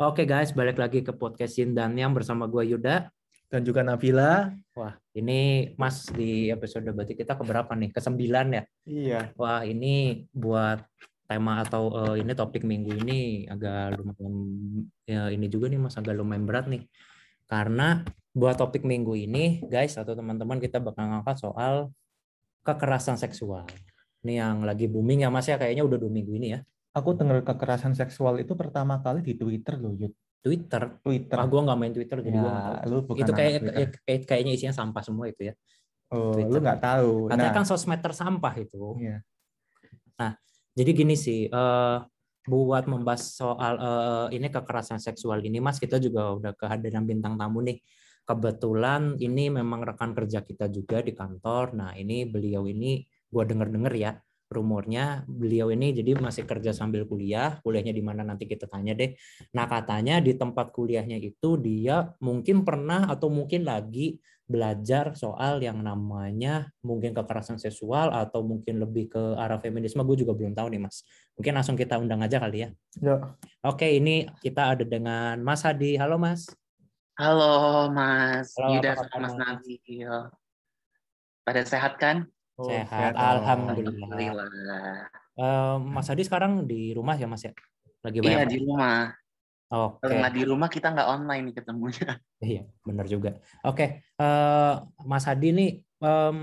Oke guys, balik lagi ke podcast Yin dan Yang bersama gue Yuda. dan juga Nabila. Wah, ini Mas di episode berarti kita keberapa nih? Kesembilan ya? Iya. Wah, ini buat tema atau eh, ini topik minggu ini agak lumayan ya ini juga nih Mas agak lumayan berat nih. Karena buat topik minggu ini, guys atau teman-teman kita bakal ngangkat soal kekerasan seksual. Ini yang lagi booming ya Mas ya, kayaknya udah dua minggu ini ya. Aku dengar kekerasan seksual itu pertama kali di Twitter loh, Yud. Twitter. Twitter. Ah, gua nggak main Twitter jadi tahu. ya, bukan Itu kayak, kayak- kayak- kayaknya isinya sampah semua itu ya. oh, Twitter. lu nggak tahu. Katanya Nah, kan sosmed tersampah itu. iya. Jadi gini sih, eh, buat membahas soal eh, ini kekerasan seksual ini, Mas, kita juga udah kehadiran bintang tamu nih. Kebetulan ini memang rekan kerja kita juga di kantor. Nah, ini beliau ini gua denger-denger ya, rumornya beliau ini jadi masih kerja sambil kuliah. Kuliahnya di mana nanti kita tanya deh. Nah, katanya di tempat kuliahnya itu dia mungkin pernah atau mungkin lagi belajar soal yang namanya mungkin kekerasan seksual atau mungkin lebih ke arah feminisme gue juga belum tahu nih mas mungkin langsung kita undang aja kali ya Yuk. oke ini kita ada dengan Mas Hadi halo Mas Halo Mas Halo, Yuda apa Mas Mas? Nabil. Pada sehat kan? Oh, Sehat, oh. Alhamdulillah. Alhamdulillah. Eh, Mas Hadi sekarang di rumah ya Mas ya lagi Iya banyak di rumah. oke Kalau nggak di rumah kita nggak online nih ketemunya. Iya, benar juga. Oke, eh, Mas Hadi nih, em,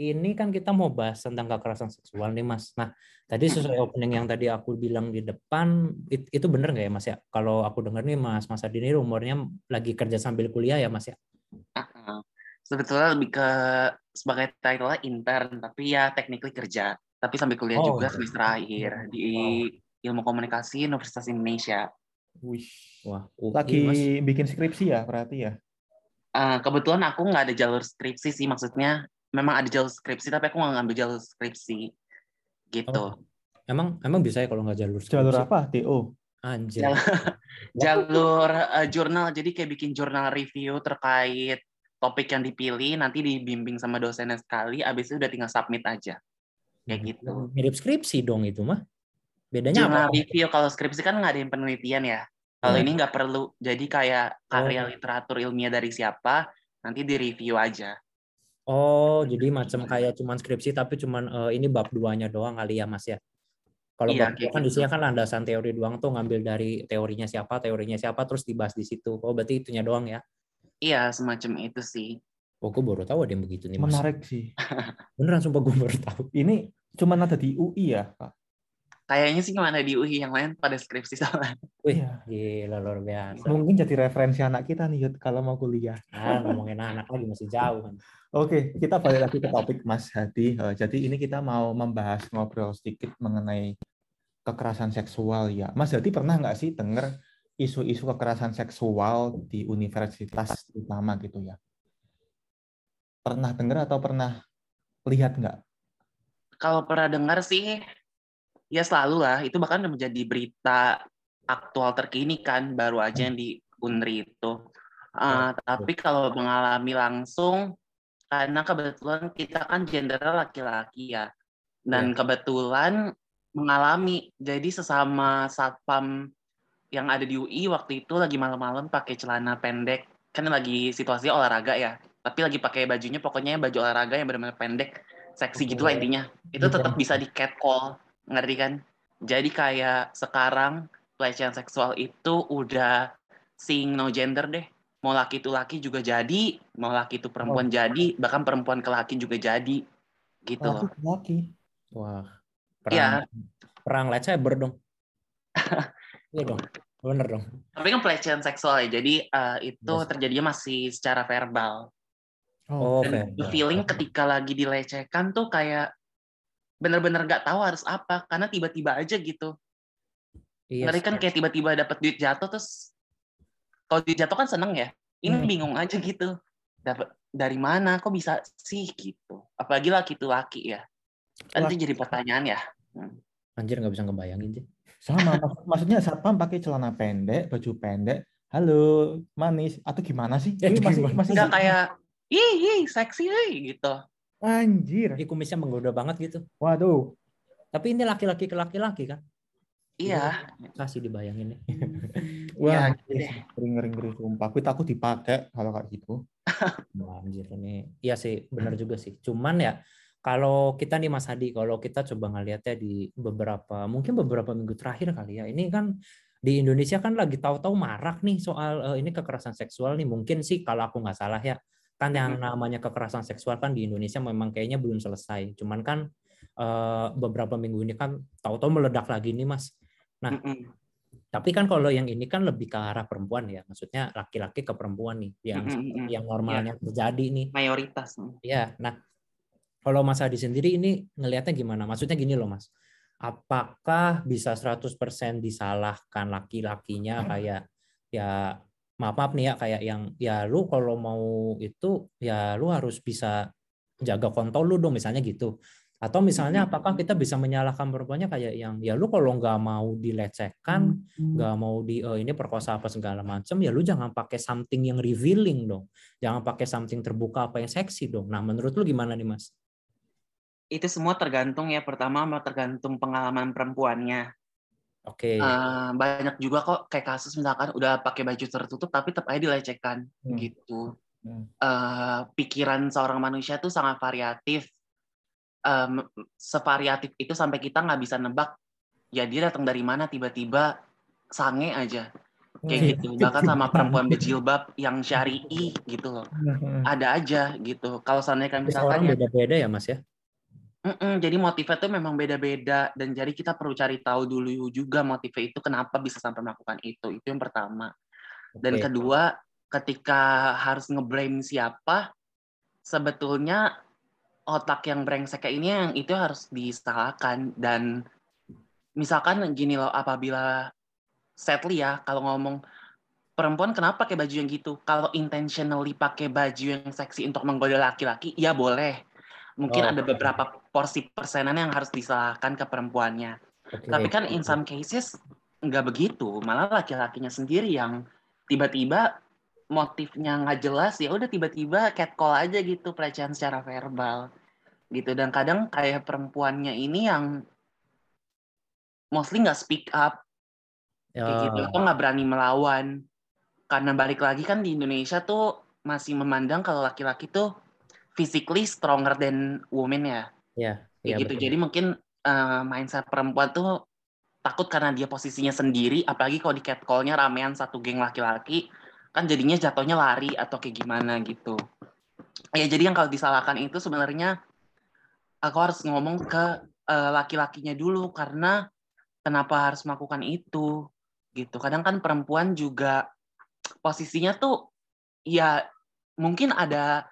ini kan kita mau bahas tentang kekerasan seksual nih, Mas. Nah, tadi sesuai opening yang tadi aku bilang di depan, it- itu benar nggak ya, Mas ya? Kalau aku dengar nih, Mas Mas Hadi ini umurnya lagi kerja sambil kuliah ya, Mas ya? Uh-uh. Sebetulnya lebih ke sebagai title intern, tapi ya technically kerja. Tapi sambil kuliah Oh, juga gitu. semester akhir di ilmu komunikasi Universitas Indonesia. Wih. Wah, UI, Lagi Mas. bikin skripsi ya, berarti ya. Uh, kebetulan aku nggak ada jalur skripsi sih, maksudnya memang ada jalur skripsi, tapi aku nggak ngambil jalur skripsi. Gitu. Oh, Emang emang bisa ya kalau nggak jalur Jalur skripsi? apa? TO. Anjir. Jalur- jalur eh, jurnal jadi kayak bikin jurnal review terkait topik yang dipilih nanti dibimbing sama dosennya sekali abis itu udah tinggal submit aja kayak gitu Mirip skripsi dong itu mah. Bedanya jurnal apa? review kalau skripsi kan nggak ada yang penelitian ya kalau Hmm. ini nggak perlu jadi kayak karya Oh. literatur ilmiah dari siapa nanti di review aja Oh, jadi macam kayak cuman skripsi tapi cuman eh, ini bab duanya doang kali ya Mas ya. Kalau Iya, bab kayak kan gitu. isinya kan landasan teori doang tuh ngambil dari teorinya siapa, teorinya siapa terus dibahas di situ. Oh, berarti itunya doang ya. Iya semacam itu sih Oh, gue baru tahu ada yang begitu nih Mas. Menarik sih. Beneran sumpah gue baru tahu. Ini cuman ada di UI ya, Pak? kayaknya sih mana di UI yang lain pada skripsi sama Wih, Iya. gila luar biasa. Mungkin jadi referensi anak kita nih, Yud, kalau mau kuliah. Ah, ngomongin anak lagi masih jauh kan. Oke, kita balik lagi ke topik Mas Hadi. Eh, Jadi ini kita mau membahas ngobrol sedikit mengenai kekerasan seksual ya. Mas Hadi pernah nggak sih dengar isu-isu kekerasan seksual di universitas utama gitu ya? Pernah dengar atau pernah lihat nggak? kalau pernah dengar sih ya selalu lah. Itu bahkan menjadi berita aktual terkini kan baru aja yang di Unri itu. Uh, tapi kalau mengalami langsung karena kebetulan kita kan gendernya laki-laki ya. Dan kebetulan mengalami jadi sesama satpam yang ada di UI waktu itu lagi malam-malam pakai celana pendek kan lagi situasi olahraga ya tapi lagi pakai bajunya pokoknya baju olahraga yang benar-benar pendek seksi gitu lah intinya itu Gitu. tetap bisa di catcall ngerti kan jadi kayak sekarang pelecehan seksual itu udah seeing no gender deh mau laki itu laki juga jadi mau laki itu perempuan jadi bahkan perempuan ke laki juga jadi gitu loh Laki. Wah. Iya. Perang perang lightsaber dong. Iya dong. Bener dong. tapi kan pelecehan seksual ya jadi eh, itu Yes. terjadinya masih secara verbal Oh, dan Oke. the feeling ketika lagi dilecehkan tuh kayak bener-bener nggak tahu harus apa karena tiba-tiba aja gitu. Iya Ngeri kan kayak tiba-tiba dapat duit jatuh terus kalau duit jatuh kan seneng ya. Ini Hmm. bingung aja gitu. Dapat dari mana? Kok bisa sih gitu? Apalagi laki itu laki ya. Kan itu jadi pertanyaan ya. Anjir nggak bisa ngebayangin sih. Sama, mak- maksudnya satpam pakai celana pendek, baju pendek, halo, manis, atau gimana sih? Ya, Ini masih gimana? masih Enggak kayak ih, ih seksi ih, gitu. anjir. Ini kumisnya menggoda banget gitu. Waduh. Tapi ini laki-laki ke laki-laki kan? Iya. Kasih dibayangin nih. Wah, Ya, gitu deh. ngeri-ngeri sumpah. Aku takut dipakai kalau kayak gitu. Wah, anjir ini. Iya sih, benar juga sih. Cuman ya kalau kita nih Mas Hadi, kalau kita coba ngelihatnya di beberapa mungkin beberapa minggu terakhir kali ya. Ini kan di Indonesia kan lagi tahu-tahu marak nih soal eh, ini kekerasan seksual nih. Mungkin sih kalau aku nggak salah ya. Kan yang namanya kekerasan seksual kan di Indonesia memang kayaknya belum selesai. Cuman kan eh, beberapa minggu ini kan tahu-tahu meledak lagi nih Mas. Nah. Tapi kan kalau yang ini kan lebih ke arah perempuan ya. Maksudnya laki-laki ke perempuan nih yang yang normalnya terjadi nih. Mayoritas. Ya, nah kalau Mas Adi sendiri ini ngelihatnya gimana? Maksudnya gini loh Mas, apakah bisa 100% disalahkan laki-lakinya kayak ya maaf maaf nih ya kayak yang ya lu kalau mau itu ya lu harus bisa jaga kontol lu dong misalnya gitu. Atau misalnya apakah kita bisa menyalahkan perempuannya kayak yang ya lu kalau nggak mau dilecehkan, nggak mau di eh, ini perkosa apa segala macam ya lu jangan pakai something yang revealing dong. Jangan pakai something terbuka apa yang seksi dong. Nah, menurut lu gimana nih, Mas? Itu semua tergantung ya. Pertama tergantung pengalaman perempuannya. Oke. Eh, banyak juga kok kayak kasus misalkan udah pakai baju tertutup tapi tetap aja dilecehkan Hmm. gitu. Hmm. Eh, pikiran seorang manusia tuh sangat variatif. Em, sevariatif itu sampai kita nggak bisa nebak ya dia datang dari mana tiba-tiba sange aja kayak Iya. gitu bahkan sama perempuan berjilbab yang syari'i gitu loh ada aja gitu kalau seandainya kan misalkan ya beda-beda ya, Mas ya? Mm-mm, jadi motifnya tuh memang beda-beda dan jadi kita perlu cari tahu dulu juga motifnya itu kenapa bisa sampai melakukan itu. Itu yang pertama. Dan Oke. kedua ketika harus ngeblame siapa sebetulnya otak yang brengsek kayak ini yang itu harus disalahkan. Dan misalkan gini loh apabila sadly ya kalau ngomong perempuan kenapa pakai baju yang gitu? Kalau intentionally pakai baju yang seksi untuk menggoda laki-laki ya boleh. Mungkin Oh, ada beberapa porsi persenan yang harus disalahkan ke perempuannya. Oke. tapi kan in some cases nggak begitu, malah laki-lakinya sendiri yang tiba-tiba motifnya nggak jelas ya udah tiba-tiba catcall aja gitu pelecehan secara verbal. Gitu. Dan kadang kayak perempuannya ini yang mostly nggak speak up. Kayak Ya, gitu atau nggak berani melawan. Karena balik lagi kan di Indonesia tuh masih memandang kalau laki-laki tuh physically stronger than women ya ya, ya, gitu. betul. jadi mungkin eh, mindset perempuan tuh takut karena dia posisinya sendiri apalagi kalau di catcall-nya ramean satu geng laki-laki kan jadinya jatuhnya lari atau kayak gimana gitu. Ya jadi yang kalau disalahkan itu sebenarnya aku harus ngomong ke eh, laki-lakinya dulu karena kenapa harus melakukan itu gitu. Kadang kan perempuan juga posisinya tuh ya mungkin ada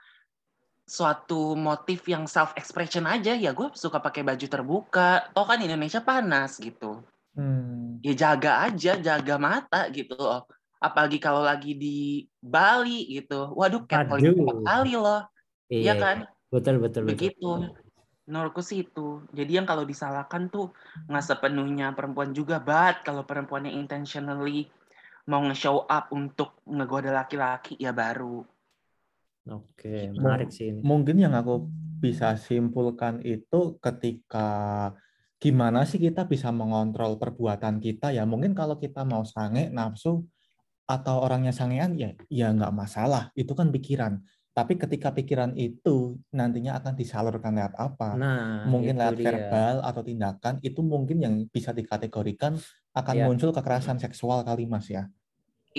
suatu motif yang self expression aja ya gue suka pakai baju terbuka. Toh kan Indonesia panas gitu. Hmm. ya jaga aja jaga mata gitu loh. Apalagi kalau lagi di Bali gitu. Waduh catcalling Aduh. empat kali loh. Iya, Iya kan? Betul, betul, betul. begitu. Menurutku sih itu. Jadi yang kalau disalahkan tuh nggak sepenuhnya perempuan juga bat kalau perempuannya intentionally mau nge-show up untuk ngegoda laki-laki ya baru Oke, menarik sih ini. Mungkin yang aku bisa simpulkan itu ketika gimana sih kita bisa mengontrol perbuatan kita ya. Mungkin kalau kita mau sange, nafsu, atau orangnya sangean ya ya nggak masalah. Itu kan pikiran. Tapi ketika pikiran itu nantinya akan disalurkan lewat apa? Nah, mungkin lewat dia. verbal atau tindakan itu mungkin yang bisa dikategorikan akan Ya. muncul kekerasan seksual kali Mas ya.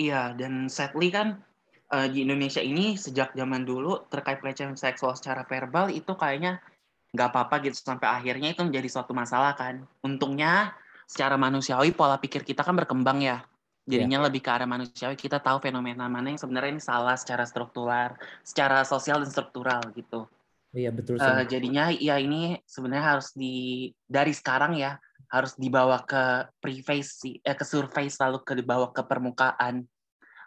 Iya, dan sadly kan eh, di Indonesia ini sejak zaman dulu terkait pelecehan seksual secara verbal itu kayaknya nggak apa-apa gitu sampai akhirnya itu menjadi suatu masalah kan. Untungnya secara manusiawi pola pikir kita kan berkembang ya. Jadinya lebih ke arah manusiawi kita tahu fenomena mana yang sebenarnya ini salah secara struktural, secara sosial dan struktural gitu. Iya betul. Uh, jadinya ya ini sebenarnya harus di dari sekarang ya harus dibawa ke privacy, eh, ke surface lalu ke dibawa ke permukaan.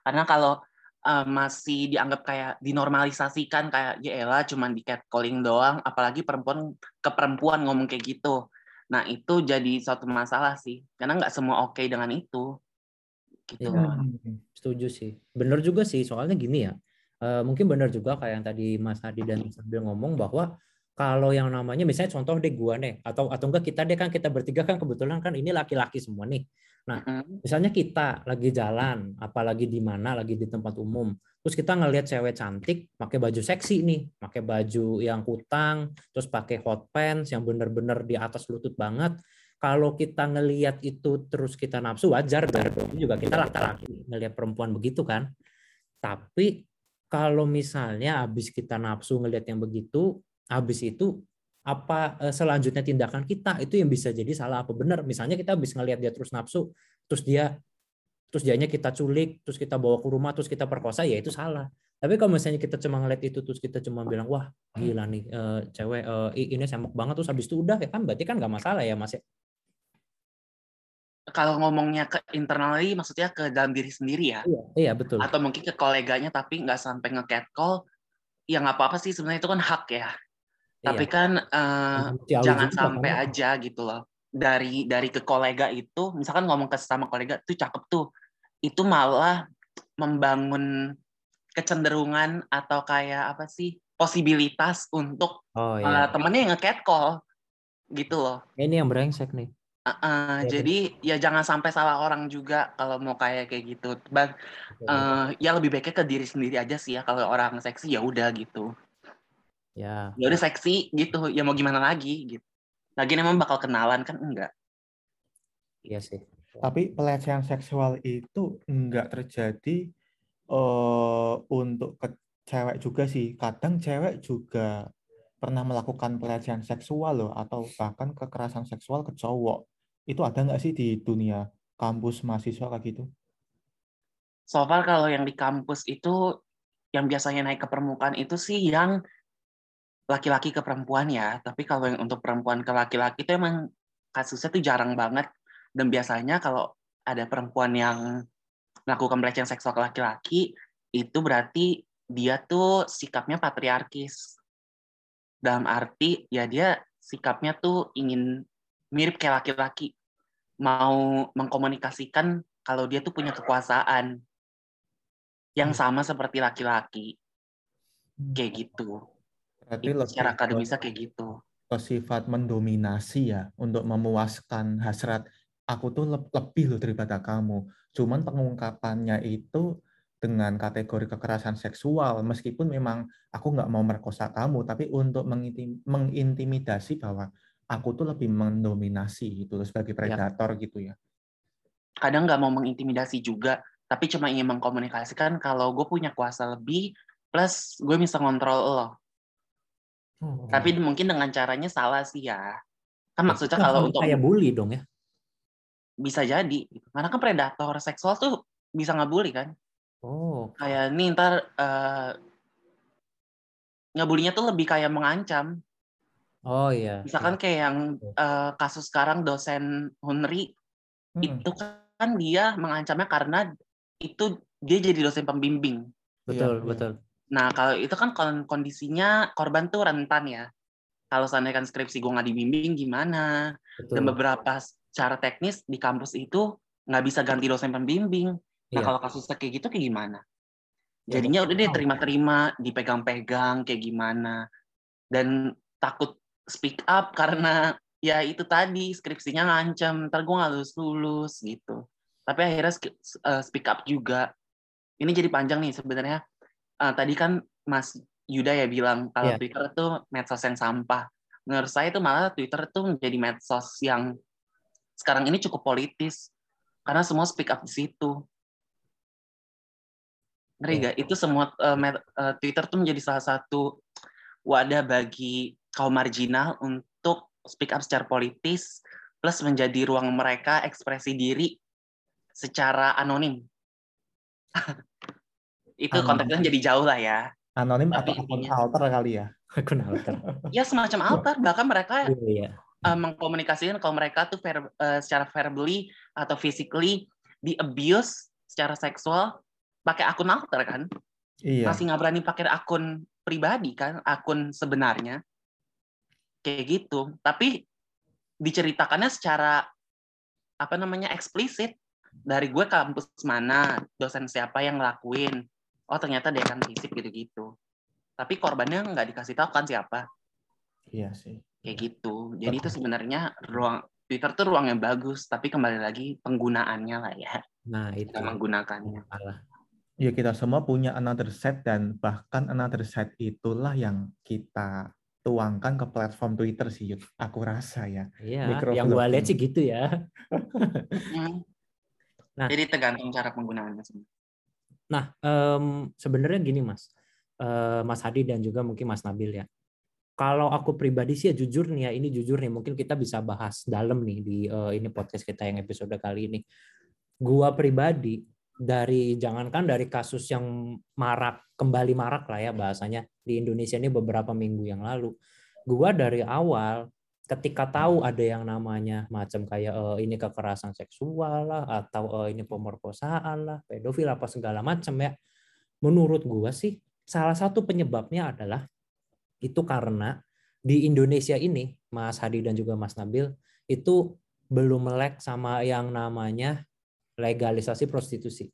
Karena kalau uh, masih dianggap kayak dinormalisasikan kayak ya cuman di catcalling doang, apalagi perempuan ke perempuan ngomong kayak gitu. Nah itu jadi suatu masalah sih, karena nggak semua oke okay dengan itu. Gitu. Ya, setuju sih. Bener juga sih, soalnya gini ya uh, mungkin benar juga kayak yang tadi Mas Hadi dan sambil ngomong bahwa kalau yang namanya misalnya contoh deh gua nih atau atau enggak kita deh kan kita bertiga kan kebetulan kan ini laki-laki semua nih. Nah, misalnya kita lagi jalan, apalagi di mana, lagi di tempat umum, terus kita ngelihat cewek cantik pakai baju seksi nih, pakai baju yang kutang, terus pakai hot pants yang bener-bener di atas lutut banget. Kalau kita ngelihat itu terus kita nafsu wajar dong. Juga kita laki-laki ngelihat perempuan begitu kan. Tapi kalau misalnya habis kita nafsu ngelihat yang begitu, habis itu apa eh, selanjutnya tindakan kita itu yang bisa jadi salah apa benar. Misalnya kita habis ngelihat dia terus nafsu, terus dia terus dianya kita culik, terus kita bawa ke rumah, terus kita perkosa, ya itu salah. Tapi kalau misalnya kita cuma ngeliat itu, terus kita cuma bilang, wah gila nih, e, cewek e, ini semok banget, terus habis itu udah, ya kan berarti kan nggak masalah ya mas ya? kalau ngomongnya ke internally maksudnya ke dalam diri sendiri ya iya, iya betul atau mungkin ke koleganya tapi nggak sampai nge call ya nggak apa-apa sih sebenarnya itu kan hak ya iya. tapi kan uh, jangan sampai kan. aja gitu loh dari dari ke kolega itu misalkan ngomong ke sesama kolega tuh cakep tuh itu malah membangun kecenderungan atau kayak apa sih posibilitas untuk oh, iya. uh, temennya yang nge call gitu loh ini yang brengsek nih Uh, ya, jadi ya jangan sampai salah orang juga kalau mau kayak kayak gitu. But, uh, ya lebih baiknya ke diri sendiri aja sih ya kalau orang seksi ya udah gitu. Ya. Ya udah seksi gitu. Ya mau gimana lagi gitu. Lagi emang bakal kenalan kan enggak. Iya sih. Tapi pelecehan seksual itu enggak terjadi uh, untuk ke cewek juga sih. Kadang cewek juga pernah melakukan pelecehan seksual loh atau bahkan kekerasan seksual ke cowok itu ada nggak sih di dunia kampus mahasiswa kayak gitu? So far kalau yang di kampus itu yang biasanya naik ke permukaan itu sih yang laki-laki ke perempuan ya. Tapi kalau yang untuk perempuan ke laki-laki itu emang kasusnya tuh jarang banget. Dan biasanya kalau ada perempuan yang melakukan pelecehan seksual ke laki-laki, itu berarti dia tuh sikapnya patriarkis. Dalam arti ya dia sikapnya tuh ingin mirip kayak laki-laki mau mengkomunikasikan kalau dia tuh punya kekuasaan yang hmm. sama seperti laki-laki hmm. kayak gitu. Itu secara akademisnya kayak gitu. Sifat mendominasi ya untuk memuaskan hasrat aku tuh lebih loh daripada kamu. Cuman pengungkapannya itu dengan kategori kekerasan seksual meskipun memang aku nggak mau merkosa kamu tapi untuk mengintimidasi bahwa aku tuh lebih mendominasi gitu sebagai iya. predator ya. gitu ya. Kadang nggak mau mengintimidasi juga, tapi cuma ingin mengkomunikasikan kalau gue punya kuasa lebih, plus gue bisa ngontrol lo. Oh. Tapi mungkin dengan caranya salah sih ya. Kan maksudnya kalau untuk kayak bully dong ya. Bisa jadi. Karena kan predator seksual tuh bisa ngebully kan. Oh. Kayak nih ntar uh, ngebulinya tuh lebih kayak mengancam. Oh iya. Misalkan kayak yang uh, kasus sekarang dosen Hunri hmm. itu kan dia mengancamnya karena itu dia jadi dosen pembimbing. Betul, iya, betul. Nah, kalau itu kan kondisinya korban tuh rentan ya. Kalau seandainya kan skripsi gue nggak dibimbing gimana? Betul. Dan beberapa cara teknis di kampus itu nggak bisa ganti dosen pembimbing. Nah, iya. kalau kasusnya kayak gitu kayak gimana? Ya, Jadinya udah deh terima-terima, dipegang-pegang kayak gimana. Dan takut speak up karena ya itu tadi skripsinya ngancam ntar gue nggak lulus lulus gitu tapi akhirnya uh, speak up juga ini jadi panjang nih sebenarnya uh, tadi kan Mas Yuda ya bilang kalau yeah. Twitter itu medsos yang sampah menurut saya itu malah Twitter itu menjadi medsos yang sekarang ini cukup politis karena semua speak up di situ ngeri yeah. gak itu semua uh, uh, Twitter tuh menjadi salah satu wadah bagi kaum marginal untuk speak up secara politis plus menjadi ruang mereka ekspresi diri secara anonim. itu konteksnya jadi jauh lah ya. Anonim Tapi atau akun intinya- alter kali ya? Akun alter. ya semacam altar bahkan mereka Iya, iya. uh, mengkomunikasikan kalau mereka tuh ver- uh, secara verbally atau physically di abuse secara seksual pakai akun alter kan Iya. masih nggak berani pakai akun pribadi kan akun sebenarnya kayak gitu tapi diceritakannya secara apa namanya eksplisit dari gue kampus mana dosen siapa yang ngelakuin oh ternyata dia kan fisik gitu-gitu tapi korbannya nggak dikasih tahu kan siapa Iya sih. kayak gitu jadi itu sebenarnya ruang Twitter tuh ruang yang bagus tapi kembali lagi penggunaannya lah ya Nah, itu. kita menggunakannya Salah. Ya kita semua punya another set dan bahkan another set itulah yang kita tuangkan ke platform Twitter sih, Yud. Aku rasa ya. Iya, yang gua lihat sih gitu ya. Hmm. Nah. jadi tergantung cara penggunaannya sebenarnya. Nah, em, sebenarnya gini Mas, Eh, Mas Hadi dan juga mungkin Mas Nabil ya. Kalau aku pribadi sih ya jujur nih ya, ini jujur nih, mungkin kita bisa bahas dalam nih di eh, ini podcast kita yang episode kali ini. Gua pribadi dari jangankan dari kasus yang marak kembali marak lah ya bahasanya di Indonesia ini beberapa minggu yang lalu. Gua dari awal ketika tahu ada yang namanya macam kayak eh, ini kekerasan seksual lah atau eh, ini pemerkosaan lah, pedofil apa segala macam ya. Menurut gua sih salah satu penyebabnya adalah itu karena di Indonesia ini Mas Hadi dan juga Mas Nabil itu belum melek sama yang namanya legalisasi prostitusi.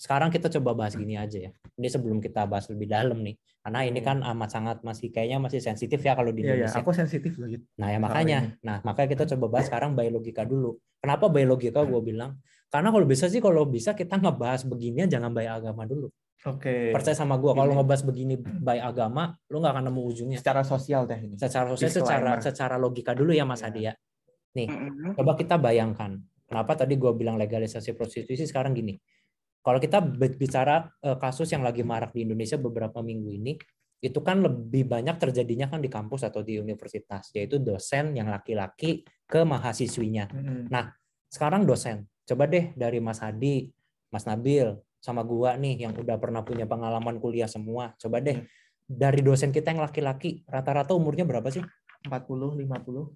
Sekarang kita coba bahas gini aja ya. Ini sebelum kita bahas lebih dalam nih. Karena ini kan amat sangat masih kayaknya masih sensitif ya kalau di Iya, ya. Indonesia. Aku sensitif loh, Yud. Nah ya makanya, ini. nah makanya kita coba bahas sekarang by logika dulu. Kenapa by logika gue bilang? Karena kalau bisa sih kalau bisa kita ngebahas beginian jangan by agama dulu. Oke. Percaya sama gue, kalau ngebahas begini by agama, lu nggak akan nemu ujungnya. Secara sosial teh ini. Secara sosial, secara Disclaimer. secara logika dulu ya Mas Ya. Hadi ya. Nih, coba kita bayangkan. Kenapa tadi gue bilang legalisasi prostitusi sekarang gini. Kalau kita bicara eh, kasus yang lagi marak di Indonesia beberapa minggu ini, itu kan lebih banyak terjadinya kan di kampus atau di universitas, yaitu dosen yang laki-laki ke mahasiswinya. Mm-mm. Sekarang dosen, coba deh dari Mas Hadi, Mas Nabil, sama gua nih yang udah pernah punya pengalaman kuliah semua. Coba deh Hmm. dari dosen kita yang laki-laki, rata-rata umurnya berapa sih? 40, 50.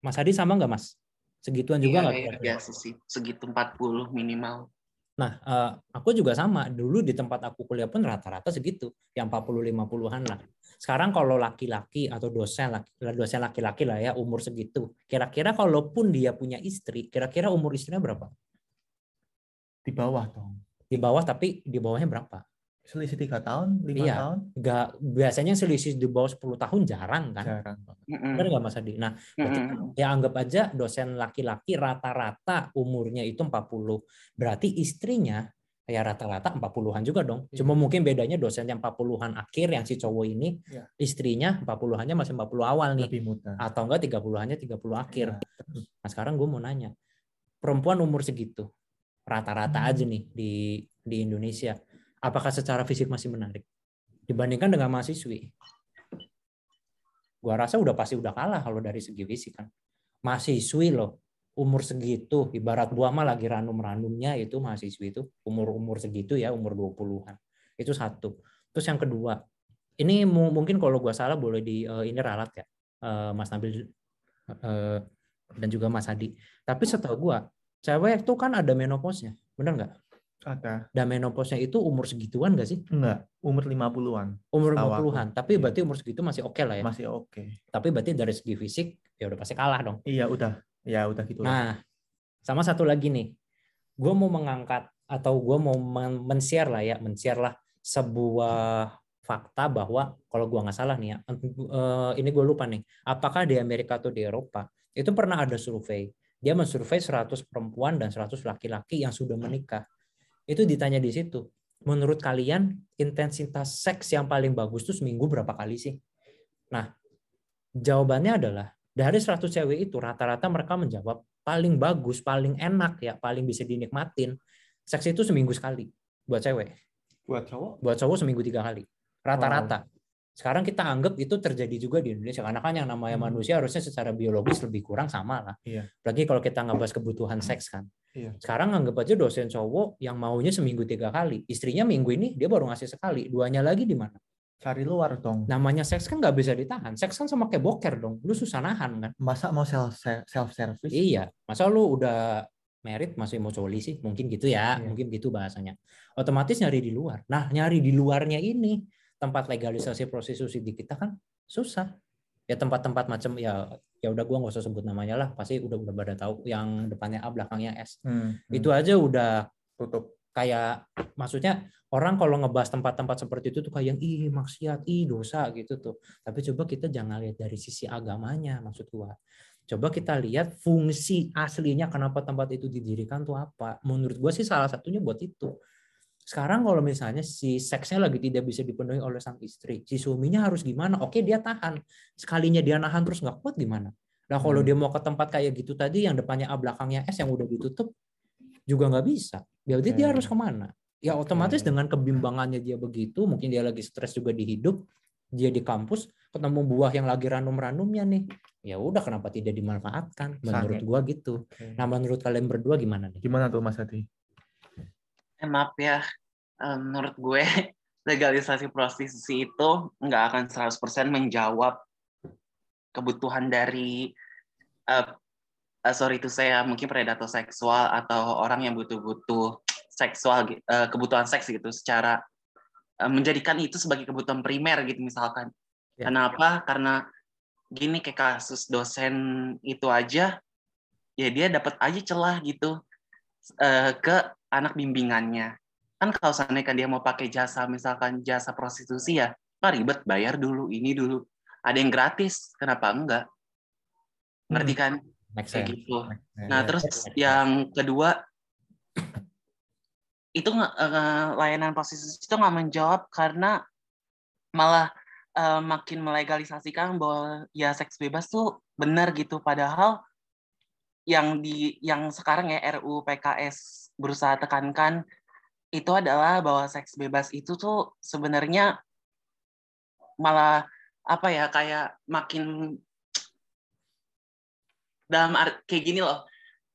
Mas Hadi sama nggak Mas? Segituan juga Iya, nggak? iya, kira-kira? biasa sih segitu 40 minimal Nah, eh, aku juga sama. Dulu di tempat aku kuliah pun rata-rata segitu, yang 40-50-an lah. Sekarang kalau laki-laki atau dosen laki, dosen laki-laki lah ya umur segitu. Kira-kira kalaupun dia punya istri, kira-kira umur istrinya berapa? Di bawah dong. Di bawah tapi di bawahnya berapa? Selisih tiga tahun, lima Iya. tahun, Nggak biasanya selisih di bawah 10 tahun jarang kan? jarang. Benar nggak Mas Adi? Nah, berarti kan ya anggap aja dosen laki-laki rata-rata umurnya itu 40. Berarti istrinya ya rata-rata 40-an juga dong. Iya. Cuma mungkin bedanya dosen yang 40-an akhir yang si cowok ini Iya. istrinya 40-annya masih 40 awal nih. Lebih muda. Atau enggak 30-annya 30 akhir. Iya. Nah, sekarang gue mau nanya. Perempuan umur segitu rata-rata Hmm. aja nih di di Indonesia. Apakah secara fisik masih menarik dibandingkan dengan mahasiswi? Gua rasa udah pasti udah kalah kalau dari segi fisik kan. Mahasiswi loh umur segitu ibarat gua mah lagi ranum-ranumnya itu mahasiswi itu umur-umur segitu ya umur 20-an. Itu satu. Terus yang kedua, ini mu- mungkin kalau gua salah boleh di eh, ini ralat ya. eh, Mas Nabil eh, dan juga Mas Hadi. Tapi setahu gua cewek itu kan ada menopause-nya. Benar nggak? Ada. Dan menopause-nya itu umur segituan nggak sih? Enggak, umur 50-an. Umur Setahu aku. 50-an. Tapi Iya. berarti umur segitu masih oke lah ya. Masih oke. Tapi berarti dari segi fisik ya udah pasti kalah dong. Iya, udah. Ya, udah gitu. Nah, sama satu lagi nih. Gue mau mengangkat atau gue mau men- men-share lah ya, men-share lah sebuah fakta bahwa kalau gua nggak salah nih ya, eh, ini gue lupa nih, apakah di Amerika atau di Eropa itu pernah ada survei. Dia mensurvei 100 perempuan dan 100 laki-laki yang sudah menikah. Itu ditanya di situ. Menurut kalian intensitas seks yang paling bagus itu seminggu berapa kali sih? Nah, jawabannya adalah dari 100 cewek itu rata-rata mereka menjawab paling bagus, paling enak ya, paling bisa dinikmatin. Seks itu seminggu sekali buat cewek. Buat cowok? Buat cowok seminggu tiga kali. Rata-rata. Sekarang kita anggap itu terjadi juga di Indonesia karena kan yang namanya Hmm. manusia harusnya secara biologis lebih kurang sama lah. Iya. Apalagi kalau kita ngebahas kebutuhan seks kan. Iya. Sekarang anggap aja dosen cowok yang maunya seminggu tiga kali, istrinya minggu ini dia baru ngasih sekali, duanya lagi di mana? Cari luar dong. Namanya seks kan nggak bisa ditahan. Seks kan sama kayak boker dong, lu susah nahan kan? Masa mau self self service? Iya, masa lu udah merit masih mau coli sih? Mungkin gitu ya, Iya. mungkin gitu bahasanya. Otomatis nyari di luar. Nah, nyari di luarnya ini tempat legalisasi prostitusi di kita kan susah. Ya tempat-tempat macam ya ya udah gua nggak usah sebut namanya lah, pasti udah udah pada tahu yang depannya A belakangnya S. Hmm, hmm. Itu aja udah tutup. kayak maksudnya orang kalau ngebahas tempat-tempat seperti itu tuh kayak ih maksiat, ih dosa gitu tuh. Tapi coba kita jangan lihat dari sisi agamanya maksud gua. Coba kita lihat fungsi aslinya kenapa tempat itu didirikan tuh apa. Menurut gua sih salah satunya buat itu. Sekarang kalau misalnya si seksnya lagi tidak bisa dipenuhi oleh sang istri, si suaminya harus gimana? Oke dia tahan. Sekalinya dia nahan terus nggak kuat gimana? Nah kalau Hmm. dia mau ke tempat kayak gitu tadi yang depannya A belakangnya S yang udah ditutup juga nggak bisa. Berarti dia Oke. harus ke mana? Ya otomatis Oke. dengan kebimbangannya dia begitu, mungkin dia lagi stres juga di hidup, dia di kampus ketemu buah yang lagi ranum-ranumnya nih. Ya udah kenapa tidak dimanfaatkan? Menurut Sange. gua gitu. Oke. Nah menurut kalian berdua gimana nih? Gimana tuh Mas Hadi? Eh, maaf ya, eh, menurut gue legalisasi prostitusi itu nggak akan 100% menjawab kebutuhan dari eh, eh, sorry itu saya mungkin predator seksual atau orang yang butuh-butuh seksual eh, kebutuhan seks gitu secara eh, menjadikan itu sebagai kebutuhan primer gitu misalkan. Ya. Kenapa? Karena gini kayak kasus dosen itu aja ya dia dapat aja celah gitu eh, ke anak bimbingannya. Kan kalau seandainya kan dia mau pakai jasa, misalkan jasa prostitusi ya, kan ribet bayar dulu, ini dulu. Ada yang gratis, kenapa enggak? Ngerti kan? Make Kayak sense. gitu. Nah, terus yang kedua, itu eh, layanan prostitusi itu nggak menjawab karena malah eh, makin melegalisasikan bahwa ya seks bebas tuh benar gitu. Padahal yang di yang sekarang ya RUU PKS berusaha tekankan itu adalah bahwa seks bebas itu tuh sebenarnya malah apa ya kayak makin dalam art, kayak gini loh.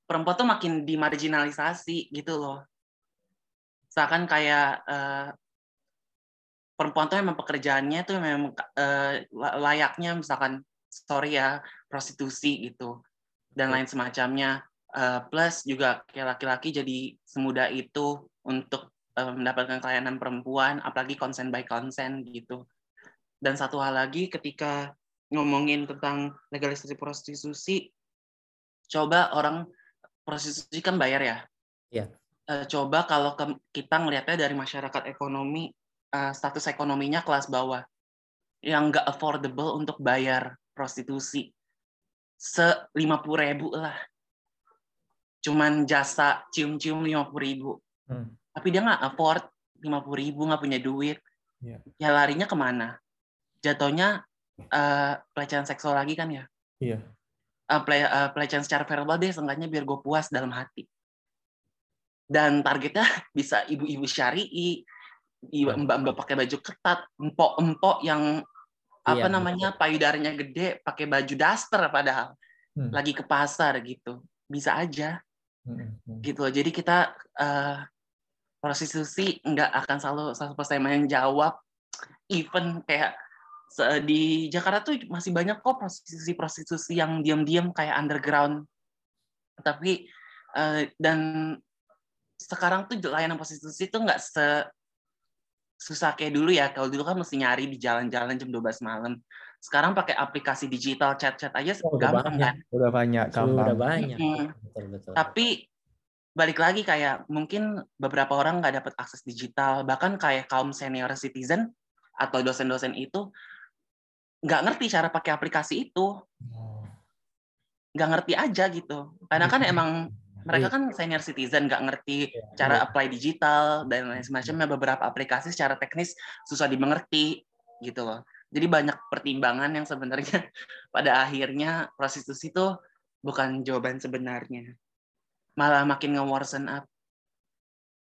Perempuan tuh makin dimarginalisasi gitu loh. Seakan kayak eh, perempuan tuh memang pekerjaannya tuh memang la- layaknya misalkan sorry ya prostitusi gitu dan lain semacamnya Eh, plus juga kayak laki-laki jadi semudah itu untuk eh, mendapatkan pelayanan perempuan apalagi consent by consent gitu. Dan satu hal lagi ketika ngomongin tentang legalisasi prostitusi coba orang prostitusi kan bayar ya? Iya. Eh, coba kalau ke- kita ngelihatnya dari masyarakat ekonomi eh, status ekonominya kelas bawah yang nggak affordable untuk bayar prostitusi. Se lima ribu lah cuman jasa cium-cium lima ribu. Hmm. tapi dia nggak afford lima ribu nggak punya duit. Iya. ya larinya ke mana? Jatuhnya eh, pelecehan seksual lagi kan ya? Iya. Eh, ple- eh, pelecehan secara verbal deh seenggaknya biar gue puas dalam hati. Dan targetnya bisa ibu-ibu syari'i ibu- mbak-mbak pakai baju ketat empok-empok yang apa Iya, namanya payudaranya gede pakai baju daster padahal. Hmm. lagi ke pasar gitu. Bisa aja Hmm, gitu loh. Jadi kita eh, prostitusi nggak akan selalu 100% menjawab even kayak di Jakarta tuh masih banyak kok prostitusi-prostitusi yang diam-diam kayak underground. Tapi eh, dan sekarang tuh layanan prostitusi tuh nggak se susah kayak dulu ya. Kalau dulu kan mesti nyari di jalan-jalan jam 12 malam. Sekarang pakai aplikasi digital chat-chat aja Oh, udah gampang banyak. kan. Udah banyak Sudah gampang. banyak. Mm-mm. Betul, betul. tapi balik lagi kayak mungkin beberapa orang nggak dapat akses digital bahkan kayak kaum senior citizen atau dosen-dosen itu nggak ngerti cara pakai aplikasi itu Oh. nggak ngerti aja gitu karena kan emang mereka kan senior citizen nggak ngerti cara apply digital dan lain semacamnya beberapa aplikasi secara teknis susah dimengerti gitu loh jadi banyak pertimbangan yang sebenarnya pada akhirnya prostitusi itu bukan jawaban sebenarnya malah makin nge-worsen up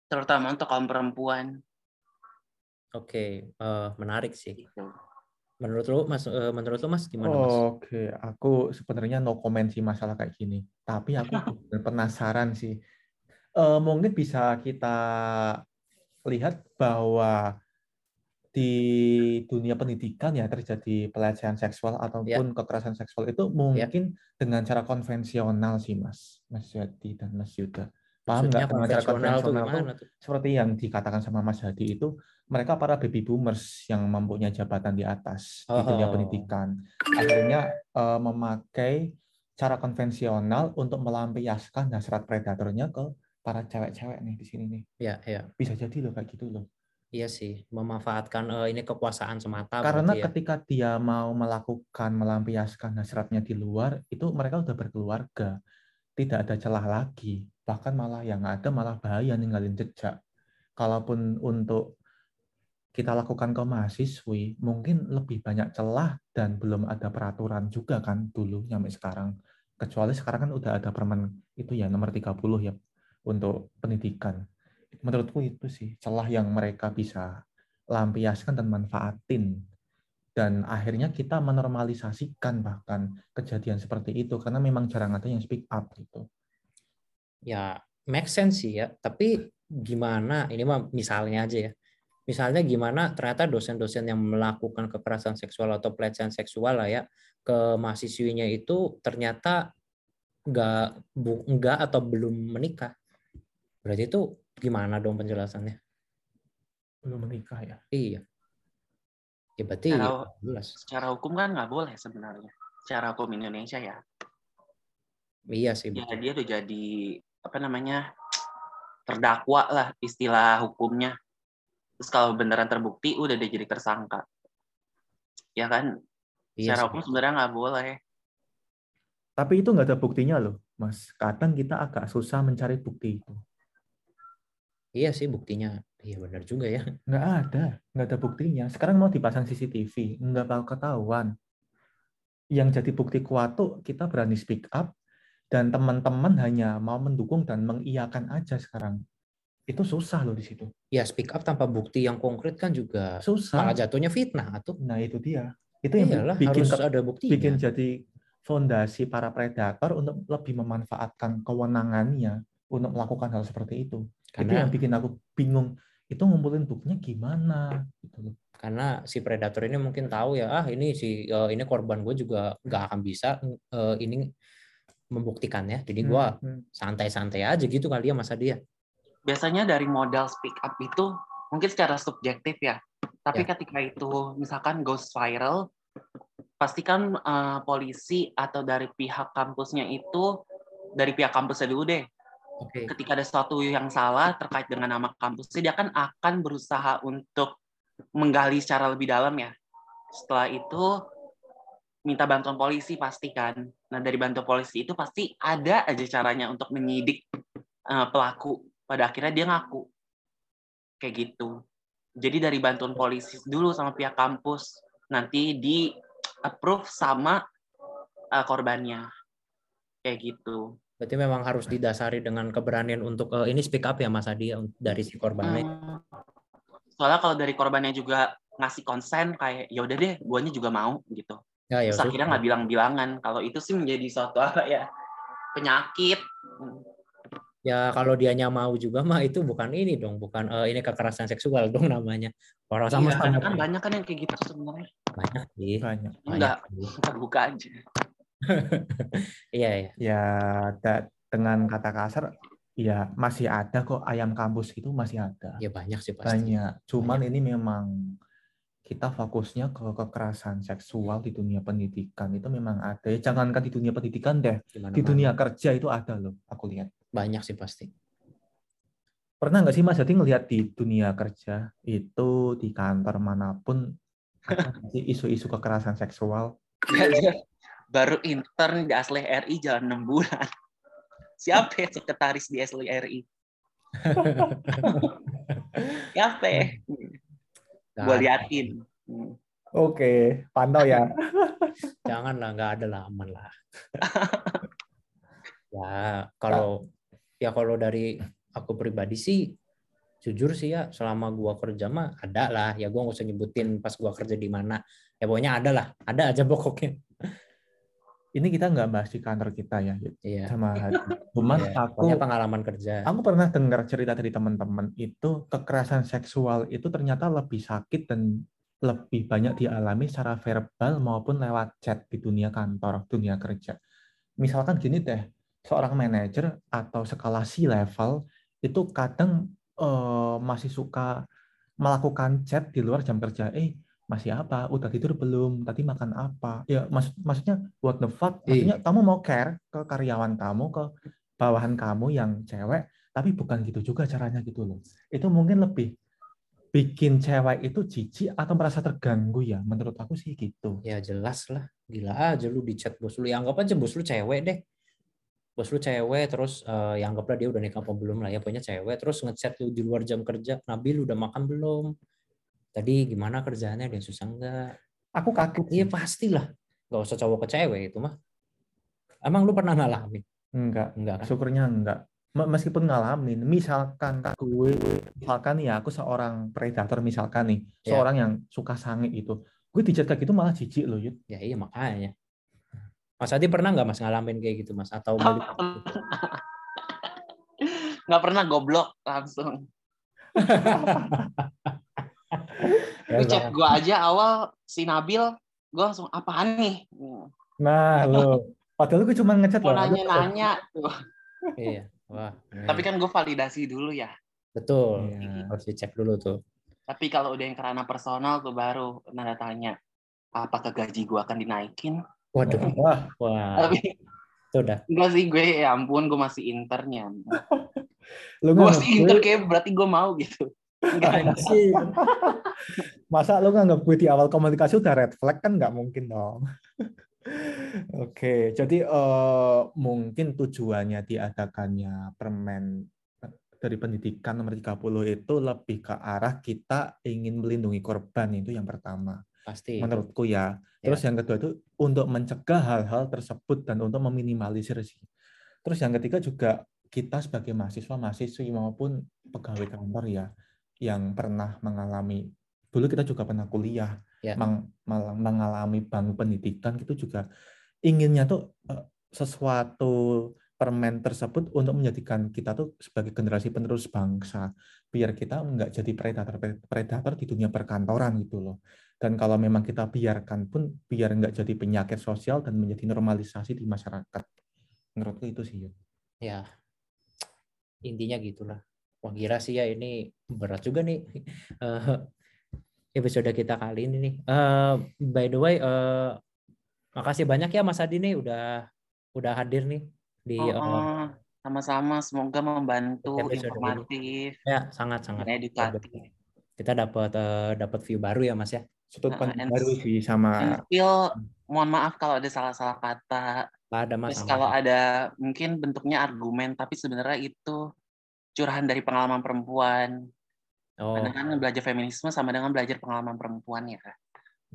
terutama untuk kaum perempuan Oke, eh, menarik sih. gitu Menurut lu Mas eh, menurut lu Mas gimana Mas? Oke, aku sebenarnya no comment sih masalah kayak gini. Tapi aku penasaran sih. Eh, mungkin bisa kita lihat bahwa di dunia pendidikan ya terjadi pelecehan seksual ataupun kekerasan seksual itu mungkin dengan cara konvensional sih Mas, Mas Yadi dan Mas Yuda. Paham nggak dengan cara konvensional gimana tuh? seperti yang dikatakan sama Mas Hadi itu mereka para baby boomers yang mempunyai jabatan di atas di dunia Oh. pendidikan akhirnya eh, memakai cara konvensional untuk melampiaskan hasrat predatornya ke para cewek-cewek nih di sini nih Ya, ya. bisa jadi loh kayak gitu loh Iya sih, memanfaatkan eh, ini kekuasaan semata karena ya. ketika dia mau melakukan melampiaskan hasratnya di luar itu mereka udah berkeluarga. Tidak ada celah lagi. Bahkan malah yang ada malah bahaya ninggalin jejak. Kalaupun untuk kita lakukan ke mahasiswi mungkin lebih banyak celah dan belum ada peraturan juga kan dulu sampai sekarang. Kecuali sekarang kan udah ada permen itu ya nomor 30 ya untuk pendidikan menurutku itu sih celah yang mereka bisa lampiaskan dan manfaatin dan akhirnya kita menormalisasikan bahkan kejadian seperti itu karena memang jarang ada yang speak up gitu. Ya, make sense sih ya. Tapi gimana? Ini mah misalnya aja ya. Misalnya gimana ternyata dosen-dosen yang melakukan kekerasan seksual atau pelecehan seksual lah ya ke mahasiswinya itu ternyata nggak bu, atau belum menikah. Berarti itu gimana dong penjelasannya? Belum menikah ya. Iya. Ya berarti Kalau- jelas. Secara hukum kan nggak boleh sebenarnya. Secara hukum Indonesia ya. Iya sih. Ya betul. dia udah jadi apa namanya terdakwa lah istilah hukumnya. Terus kalau beneran terbukti udah dia jadi tersangka. Ya kan? Iya Secara sih. hukum sebenarnya nggak boleh. Tapi itu nggak ada buktinya loh, Mas. Kadang kita agak susah mencari bukti itu. Iya sih buktinya. Iya benar juga ya. Nggak ada, nggak ada buktinya. Sekarang mau dipasang CCTV, nggak bakal ketahuan. Yang jadi bukti kuat tuh kita berani speak up, dan teman-teman hanya mau mendukung dan mengiyakan aja sekarang. Itu susah loh di situ. Ya speak up tanpa bukti yang konkret kan juga Susah. malah jatuhnya fitnah atau Nah itu dia. Itu yang iyalah bikin harus ada buktinya. bikin jadi fondasi para predator untuk lebih memanfaatkan kewenangannya untuk melakukan hal seperti itu. Itu karena yang bikin aku bingung. Itu ngumpulin buktinya gimana? Gitu loh. karena si predator ini mungkin tahu ya ah ini si eh, ini korban gue juga nggak akan bisa eh, ini membuktikannya. Jadi gue Hmm, hmm. santai-santai aja gitu kali ya masa dia. Biasanya dari modal speak up itu mungkin secara subjektif ya. Tapi Ya. ketika itu misalkan goes viral, pastikan eh, polisi atau dari pihak kampusnya itu dari pihak kampusnya dulu deh Oke. ketika ada sesuatu yang salah terkait dengan nama kampusnya, dia kan akan berusaha untuk menggali secara lebih dalam ya. Setelah itu minta bantuan polisi pasti kan. Nah dari bantuan polisi itu pasti ada aja caranya untuk menyidik eh, pelaku. Pada akhirnya dia ngaku. Kayak gitu. Jadi dari bantuan polisi dulu sama pihak kampus, nanti di approve sama eh, korbannya. Kayak gitu. Berarti memang harus didasari dengan keberanian untuk eh, ini speak up ya Mas Adi ya, dari si korbannya. Hmm. Soalnya kalau dari korbannya juga ngasih konsen kayak ya udah deh, guanya juga mau gitu. Ya, ya, Terus akhirnya nggak bilang-bilangan. Kalau itu sih menjadi suatu apa ya penyakit. Ya kalau dianya mau juga mah itu bukan ini dong, bukan eh, ini kekerasan seksual dong namanya. Orang sama Iya, sama kan banyak kan yang kayak gitu sebenarnya. banyak sih. Banyak. Enggak, Banyak nggak buka aja. Iya ya. Ya da- dengan kata kasar, ya masih ada kok ayam kampus itu masih ada. Ya banyak sih pasti. Banyak. Cuman ini memang kita fokusnya ke kekerasan seksual di dunia pendidikan itu memang ada. Ya, jangankan di dunia pendidikan deh, Gimana di dunia kerja itu ada loh. Aku lihat. banyak sih pasti. Pernah nggak sih Mas Jadi ngelihat di dunia kerja itu di kantor mana pun ada isu-isu kekerasan seksual? Baru intern di Asli RI jalan 6 bulan. Siapa ya sekretaris di Asli RI? Siapa ya? Gue liatin. Oke, pantau ya. Jangan lah, nggak ada lah, aman lah. ya kalau ya kalau dari aku pribadi sih jujur sih ya selama gua kerja mah ada lah ya gua nggak usah nyebutin pas gua kerja di mana ya pokoknya ada lah ada aja pokoknya Ini kita nggak bahas di kantor kita ya, iya sama Hadi. Cuman Iya, aku pokoknya pengalaman kerja aku pernah dengar cerita dari teman-teman itu kekerasan seksual itu ternyata lebih sakit dan lebih banyak dialami secara verbal maupun lewat chat di dunia kantor, dunia kerja. Misalkan gini deh, seorang manajer atau skala C level itu kadang eh, masih suka melakukan chat di luar jam kerja. Eh, masih apa? Udah tidur belum? Tadi makan apa? Ya, maksud maksudnya what the fuck? Maksudnya kamu mau care ke karyawan kamu, ke bawahan kamu yang cewek, tapi bukan gitu juga caranya gitu loh. Itu mungkin lebih bikin cewek itu jijik atau merasa terganggu ya. Menurut aku sih gitu. ya jelas lah gila aja lu di chat bos lu ya anggap aja bos lu cewek deh bos lu cewek terus eh, ya anggaplah dia udah nikah apa belum lah ya pokoknya cewek terus ngechat lu di luar jam kerja Nabil udah makan belum tadi gimana kerjaannya dia susah enggak Aku kaget. iya pastilah nggak usah cowok ke cewek itu mah emang lu pernah ngalamin Enggak. enggak kan Syukurnya enggak. Me- Meskipun ngalamin, misalkan gue, misalkan ya aku seorang predator misalkan nih, Ya. seorang yang suka sange itu, gue dicat kayak gitu malah jijik loh, Yud. ya iya makanya Mas Adi pernah nggak mas ngalamin kayak gitu mas atau balik nggak pernah goblok langsung Ya, Lu chat gue aja awal si Nabil gue langsung apaan nih? Nah, lo. Padahal gue cuma ngechat mau loh. nanya-nanya tuh. iya wah tapi kan gue validasi dulu ya. Betul. Iya. harus dicek dulu tuh. Tapi kalau udah yang kerana personal tuh baru nanda tanya apakah gaji gue akan dinaikin? Waduh Wah, wah. Tapi itu udah. Enggak sih gue ya ampun gue masih internnya. Lu gue masih inter gue, kayak berarti gue mau gitu. Enggak, Anjir. Masa lu nganggap gue di awal komunikasi udah red flag kan nggak mungkin dong. Oke, jadi eh, mungkin tujuannya diadakannya permen eh, dari pendidikan nomor 30 itu lebih ke arah kita ingin melindungi korban itu yang pertama. pasti menurutku ya. Terus yang kedua itu untuk mencegah hal-hal tersebut dan untuk meminimalisir sih. Terus yang ketiga juga kita sebagai mahasiswa, mahasiswi maupun pegawai kantor ya yang pernah mengalami dulu kita juga pernah kuliah Ya. meng- mengalami bangku pendidikan itu juga. Inginnya tuh eh, sesuatu permen tersebut untuk menjadikan kita tuh sebagai generasi penerus bangsa biar kita nggak jadi predator predator di dunia perkantoran gitu loh. Dan kalau memang kita biarkan pun biar nggak jadi penyakit sosial dan menjadi normalisasi di masyarakat. Menurutku itu sih ya. Intinya gitulah. Wah kira sih ya ini berat juga nih. Eh, episode kita kali ini nih. Eh, by the way eh, makasih banyak ya Mas Adi nih udah udah hadir nih di Oh, eh, oh, sama-sama. Semoga membantu Episode ini. informatif ya sangat sangat dan edukatif kita dapat eh, dapat view baru ya Mas ya? Sudut Nah, pandang and- baru sih sama still, mohon maaf kalau ada salah-salah kata. Ada terus kalau ada. mungkin bentuknya argumen tapi sebenarnya itu curahan dari pengalaman perempuan oh. Karena kan belajar feminisme sama dengan belajar pengalaman perempuan ya.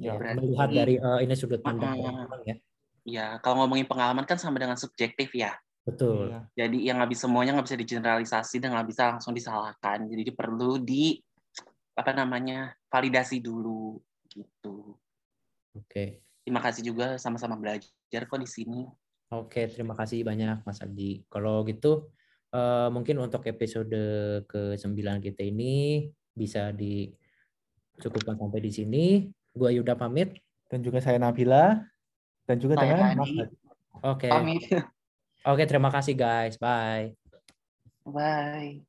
Ya, berarti- melihat dari eh, ini sudut pandang perempuan ya. Ya kalau ngomongin pengalaman kan sama dengan subjektif ya. Betul. Iya. jadi yang nggak bisa semuanya nggak bisa digeneralisasi dan nggak bisa langsung disalahkan. Jadi perlu di apa namanya validasi dulu gitu. Oke. Terima kasih juga sama-sama belajar kok di sini. Oke, terima kasih banyak Mas Adi. Kalau gitu eh, mungkin untuk episode ke-9 kita ini bisa dicukupkan sampai di sini. Gua Yuda pamit. dan juga saya Nabila dan juga Saya. Oke. pamit Oke, terima kasih guys. Bye. bye